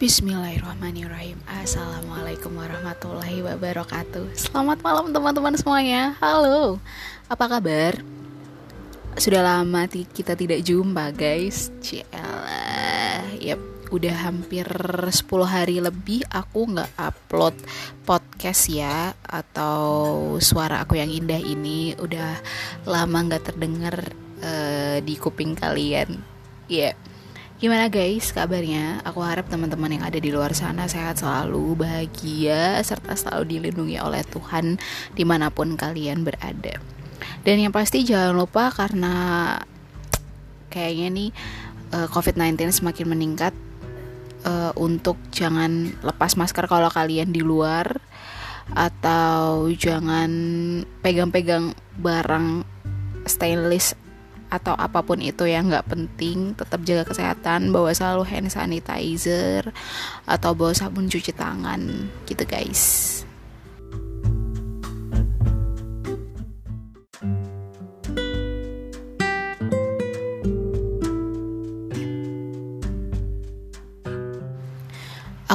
Bismillahirrahmanirrahim. Assalamualaikum warahmatullahi wabarakatuh. Selamat malam teman-teman semuanya. Halo, apa kabar? Sudah lama kita tidak jumpa guys. Cialah Yep, udah hampir 10 hari lebih aku nggak upload podcast ya Atau suara aku yang indah ini Udah lama nggak terdengar uh, di kuping kalian. Ya yeah Gimana guys kabarnya? Aku harap teman-teman yang ada di luar sana sehat selalu, bahagia, serta selalu dilindungi oleh Tuhan di mana pun kalian berada. Dan yang pasti jangan lupa karena kayaknya nih eh, COVID-19 semakin meningkat uh, untuk jangan lepas masker kalau kalian di luar atau jangan pegang-pegang barang stainless atau apa pun itu yang nggak penting tetap jaga kesehatan bawa selalu hand sanitizer atau bawa sabun cuci tangan gitu guys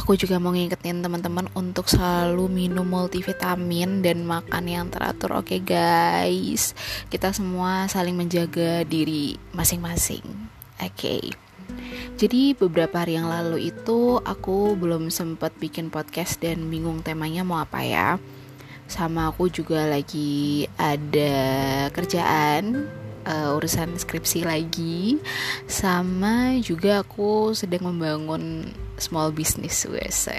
aku juga mau ngingetin teman-teman untuk selalu minum multivitamin dan makan yang teratur oke okay, guys? Kita semua saling menjaga diri masing-masing oke? Okay. jadi beberapa hari yang lalu itu aku belum sempat bikin podcast dan bingung temanya mau apa ya. Sama aku juga lagi ada kerjaan uh, urusan skripsi lagi. Sama juga aku sedang membangun small business wes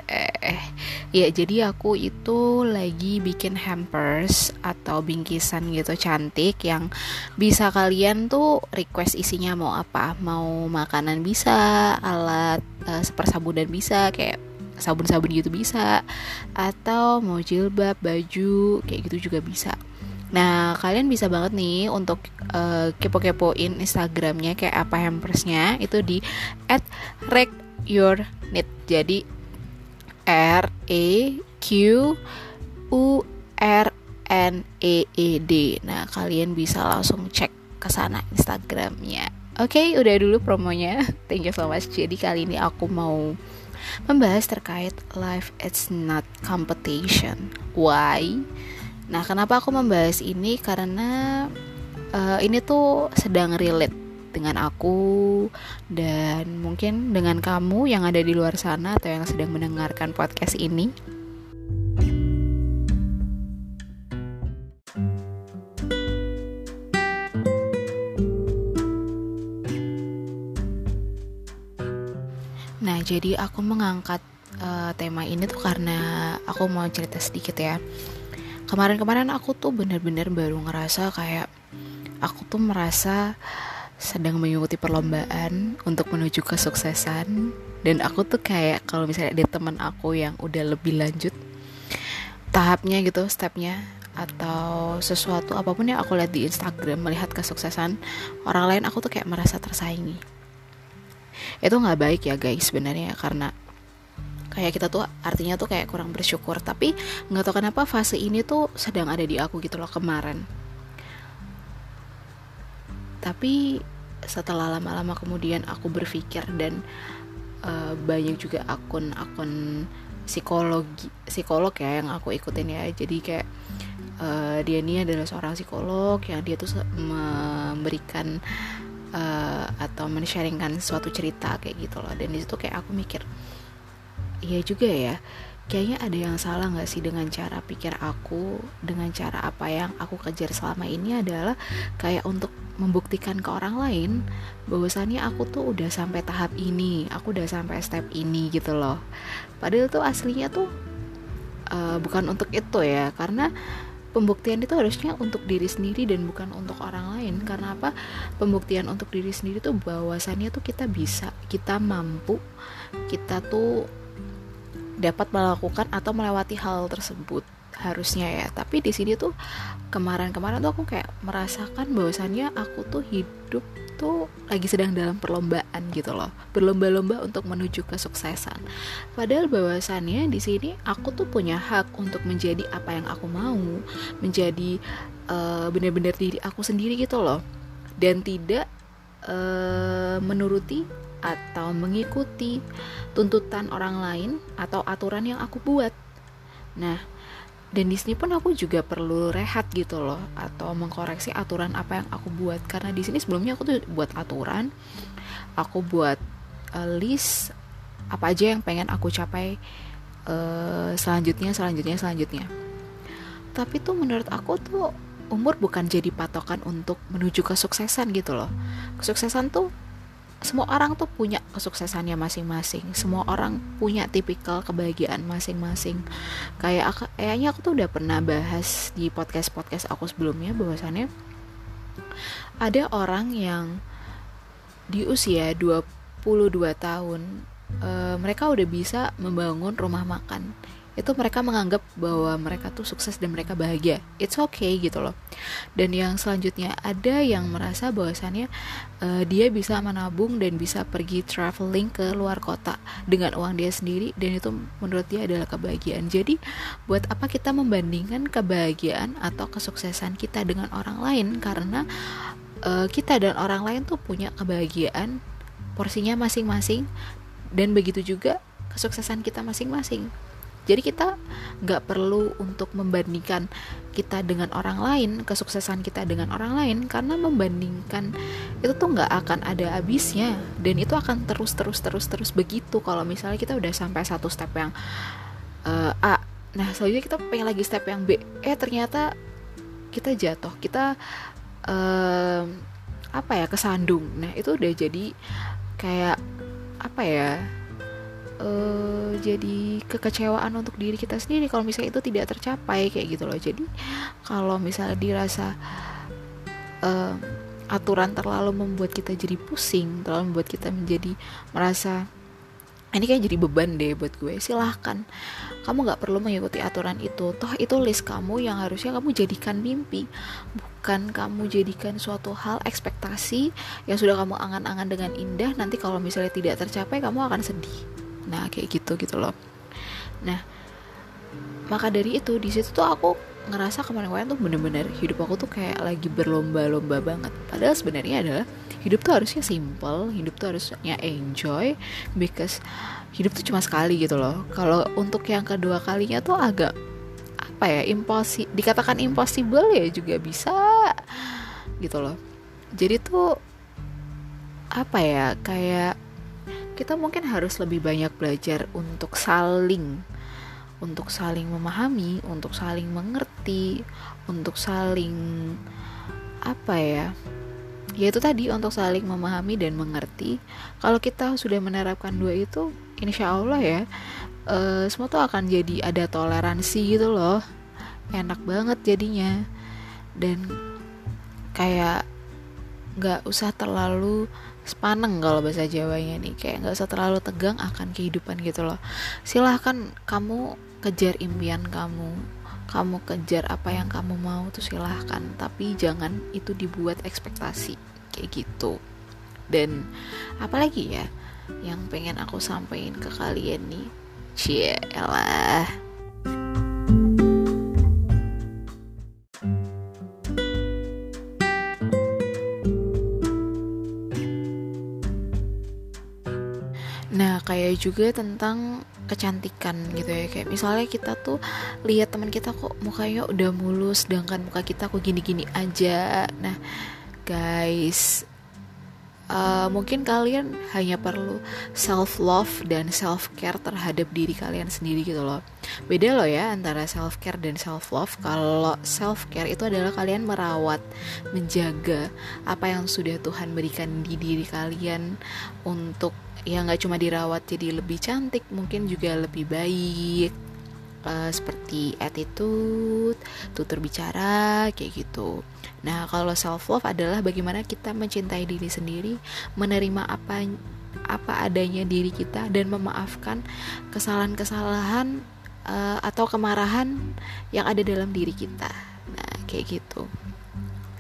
ya jadi aku itu lagi bikin hampers atau bingkisan gitu cantik yang bisa kalian tuh request isinya mau apa. Mau makanan bisa alat uh, sepersabunan bisa kayak sabun-sabun gitu bisa. Atau mau jilbab baju kayak gitu juga bisa Nah, kalian bisa banget nih untuk uh, kepo-kepoin Instagramnya kayak apa hampersnya itu di @recyourneed. Jadi R E Q U R N E E D. Nah, kalian bisa langsung cek ke sana Instagramnya. Oke, okay, udah dulu promonya. Thank you so much. Jadi kali ini aku mau membahas terkait life it's not competition. Why? Nah, kenapa aku membahas ini? Karena uh, ini tuh sedang relate dengan aku dan mungkin dengan kamu yang ada di luar sana atau yang sedang mendengarkan podcast ini. Nah, jadi aku mengangkat uh, tema ini tuh karena aku mau cerita sedikit ya kemarin-kemarin aku tuh bener-bener baru ngerasa kayak aku tuh merasa sedang mengikuti perlombaan untuk menuju kesuksesan. Dan aku tuh kayak kalau misalnya ada teman aku yang udah lebih lanjut tahapnya gitu stepnya atau sesuatu apa pun yang aku lihat di Instagram melihat kesuksesan orang lain aku tuh kayak merasa tersaingi. Itu nggak baik ya guys sebenarnya. Karena kayak kita tuh artinya tuh kayak kurang bersyukur. Tapi nggak tahu kenapa fase ini tuh sedang ada di aku gitu loh kemarin. Tapi setelah lama-lama kemudian aku berpikir dan uh, banyak juga akun-akun psikologi psikolog ya yang aku ikutin ya. Jadi kayak uh, dia ini adalah seorang psikolog yang dia tuh memberikan uh, atau men-sharingkan suatu cerita kayak gitu loh. Dan di situ kayak aku mikir iya juga ya. Kayaknya ada yang salah nggak sih dengan cara pikir aku dengan cara apa yang aku kejar selama ini adalah kayak untuk membuktikan ke orang lain bahwasannya aku tuh udah sampai tahap ini aku udah sampai step ini gitu loh. Padahal tuh aslinya tuh uh, bukan untuk itu ya karena pembuktian itu harusnya untuk diri sendiri dan bukan untuk orang lain. Karena apa? Pembuktian untuk diri sendiri tuh bahwasannya tuh kita bisa kita mampu kita tuh dapat melakukan atau melewati hal tersebut harusnya ya. Tapi di sini tuh kemarin-kemarin tuh aku kayak merasakan bahwasannya aku tuh hidup tuh lagi sedang dalam perlombaan gitu loh. Berlomba-lomba untuk menuju kesuksesan. Padahal bahwasannya di sini aku tuh punya hak untuk menjadi apa yang aku mau menjadi uh, benar-benar diri aku sendiri gitu loh. Dan tidak uh, menuruti atau mengikuti tuntutan orang lain atau aturan yang aku buat. Nah, dan di sini pun aku juga perlu rehat gitu loh atau mengkoreksi aturan apa yang aku buat karena di sini sebelumnya aku tuh buat aturan, aku buat uh, list apa aja yang pengen aku capai uh, selanjutnya selanjutnya selanjutnya. Tapi tuh menurut aku tuh umur bukan jadi patokan untuk menuju kesuksesan gitu loh. Kesuksesan tuh semua orang tuh punya kesuksesannya masing-masing. Semua orang punya tipikal kebahagiaan masing-masing. Kayak aku, kayaknya aku tuh udah pernah bahas di podcast podcast aku sebelumnya bahwasannya ada orang yang di usia 22 tahun uh, mereka udah bisa membangun rumah makan itu mereka menganggap bahwa mereka tuh sukses dan mereka bahagia. It's okay gitu loh. Dan yang selanjutnya ada yang merasa bahwasannya uh, dia bisa menabung dan bisa pergi traveling ke luar kota dengan uang dia sendiri dan itu menurut dia adalah kebahagiaan. Jadi buat apa kita membandingkan kebahagiaan atau kesuksesan kita dengan orang lain? Karena uh, kita dan orang lain tuh punya kebahagiaan porsinya masing-masing dan begitu juga kesuksesan kita masing-masing jadi kita nggak perlu untuk membandingkan kita dengan orang lain kesuksesan kita dengan orang lain karena membandingkan itu tuh nggak akan ada habisnya. Dan itu akan terus terus terus terus begitu kalau misalnya kita udah sampai satu step yang uh, A. Nah selanjutnya kita pengen lagi step yang B. Eh ternyata kita jatuh kita uh, apa ya kesandung. Nah itu udah jadi kayak apa ya uh, jadi kekecewaan untuk diri kita sendiri kalau misalnya itu tidak tercapai kayak gitu loh. Jadi kalau misalnya dirasa uh, aturan terlalu membuat kita jadi pusing terlalu membuat kita menjadi merasa ini kayak jadi beban deh buat gue silahkan. Kamu nggak perlu mengikuti aturan itu. Toh itu list kamu yang harusnya kamu jadikan mimpi. Bukan kamu jadikan suatu hal ekspektasi yang sudah kamu angan-angan dengan indah. Nanti kalau misalnya tidak tercapai kamu akan sedih nah kayak gitu gitu loh. Nah maka dari itu di situ tuh aku ngerasa kemarin-kemarin tuh bener-bener hidup aku tuh kayak lagi berlomba-lomba banget. Padahal sebenarnya adalah hidup tuh harusnya simple hidup tuh harusnya enjoy because hidup tuh cuma sekali gitu loh. Kalau untuk yang kedua kalinya tuh agak apa ya imposi dikatakan impossible ya juga bisa gitu loh. Jadi tuh apa ya kayak kita mungkin harus lebih banyak belajar untuk saling untuk saling memahami, untuk saling mengerti, untuk saling apa ya? Ya itu tadi untuk saling memahami dan mengerti. Kalau kita sudah menerapkan dua itu, insya Allah ya, uh, semua tuh akan jadi ada toleransi gitu loh. Enak banget jadinya. Dan kayak nggak usah terlalu sepaneng kalau bahasa Jawanya nih. Kayak nggak usah terlalu tegang akan kehidupan gitu loh. Silahkan kamu kejar impian kamu. Kamu kejar apa yang kamu mau tuh silahkan. Tapi jangan itu dibuat ekspektasi. Kayak gitu. Dan apalagi ya yang pengen aku sampaikan ke kalian nih. Cie juga tentang kecantikan gitu ya. Kayak misalnya kita tuh lihat teman kita kok mukanya udah mulus sedangkan muka kita kok gini-gini aja. Nah guys uh, mungkin kalian hanya perlu self love dan self care terhadap diri kalian sendiri gitu loh. Beda loh ya antara self care dan self love kalau self care itu adalah kalian merawat menjaga apa yang sudah Tuhan berikan di diri kalian untuk ya nggak cuma dirawat jadi lebih cantik mungkin juga lebih baik. Uh, seperti attitude tutur bicara kayak gitu. Nah kalau self love adalah bagaimana kita mencintai diri sendiri menerima apa apa adanya diri kita dan memaafkan kesalahan-kesalahan uh, atau kemarahan yang ada dalam diri kita. Nah kayak gitu.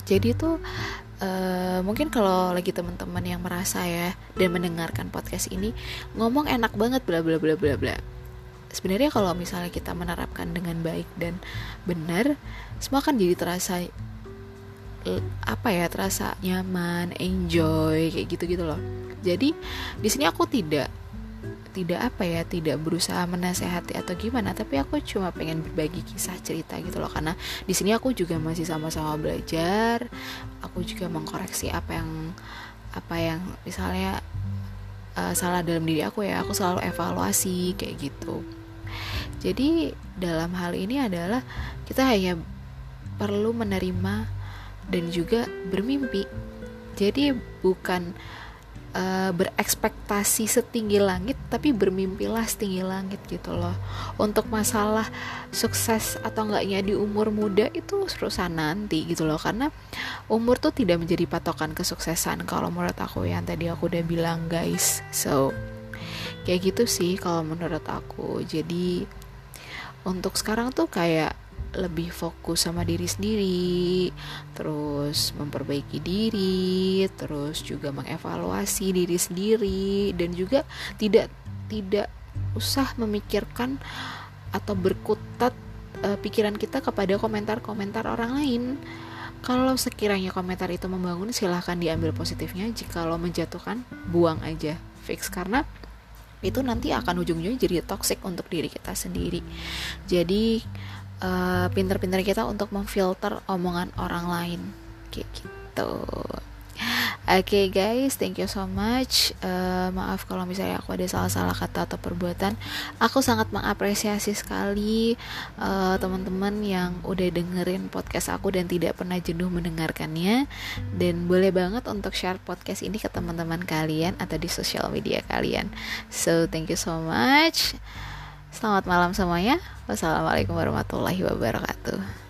Jadi tuh Uh, mungkin kalau lagi teman-teman yang merasa ya dan mendengarkan podcast ini ngomong enak banget bla bla bla bla bla. Sebenarnya kalau misalnya kita menerapkan dengan baik dan benar semua akan jadi terasa apa ya terasa nyaman enjoy kayak gitu gitu loh. Jadi di sini aku tidak tidak apa ya tidak berusaha menasehati atau gimana tapi aku cuma pengen berbagi kisah cerita gitu loh karena di sini aku juga masih sama-sama belajar aku juga mengkoreksi apa yang apa yang misalnya uh, salah dalam diri aku ya aku selalu evaluasi kayak gitu. Jadi dalam hal ini adalah kita hanya perlu menerima dan juga bermimpi. Jadi bukan uh, berekspektasi setinggi langit tapi bermimpilah setinggi langit gitu loh. Untuk masalah sukses atau enggaknya di umur muda itu urusan nanti gitu loh. Karena umur tuh tidak menjadi patokan kesuksesan kalau menurut aku yang tadi aku udah bilang guys. So kayak gitu sih kalau menurut aku. Jadi untuk sekarang tuh kayak lebih fokus sama diri sendiri, terus memperbaiki diri, terus juga mengevaluasi diri sendiri dan juga tidak tidak usah memikirkan atau berkutat uh, pikiran kita kepada komentar-komentar orang lain. Kalau sekiranya komentar itu membangun, silahkan diambil positifnya. Jika lo menjatuhkan, buang aja, fix karena itu nanti akan ujung-ujungnya jadi toxic untuk diri kita sendiri. Jadi uh, pinter-pinter kita untuk memfilter omongan orang lain kayak gitu Oke okay guys, thank you so much. Uh, maaf kalau misalnya aku ada salah-salah kata atau perbuatan. Aku sangat mengapresiasi sekali uh, teman-teman yang udah dengerin podcast aku dan tidak pernah jenuh mendengarkannya. Dan boleh banget untuk share podcast ini ke teman-teman kalian atau di sosial media kalian. So thank you so much. Selamat malam semuanya. Wassalamualaikum warahmatullahi wabarakatuh.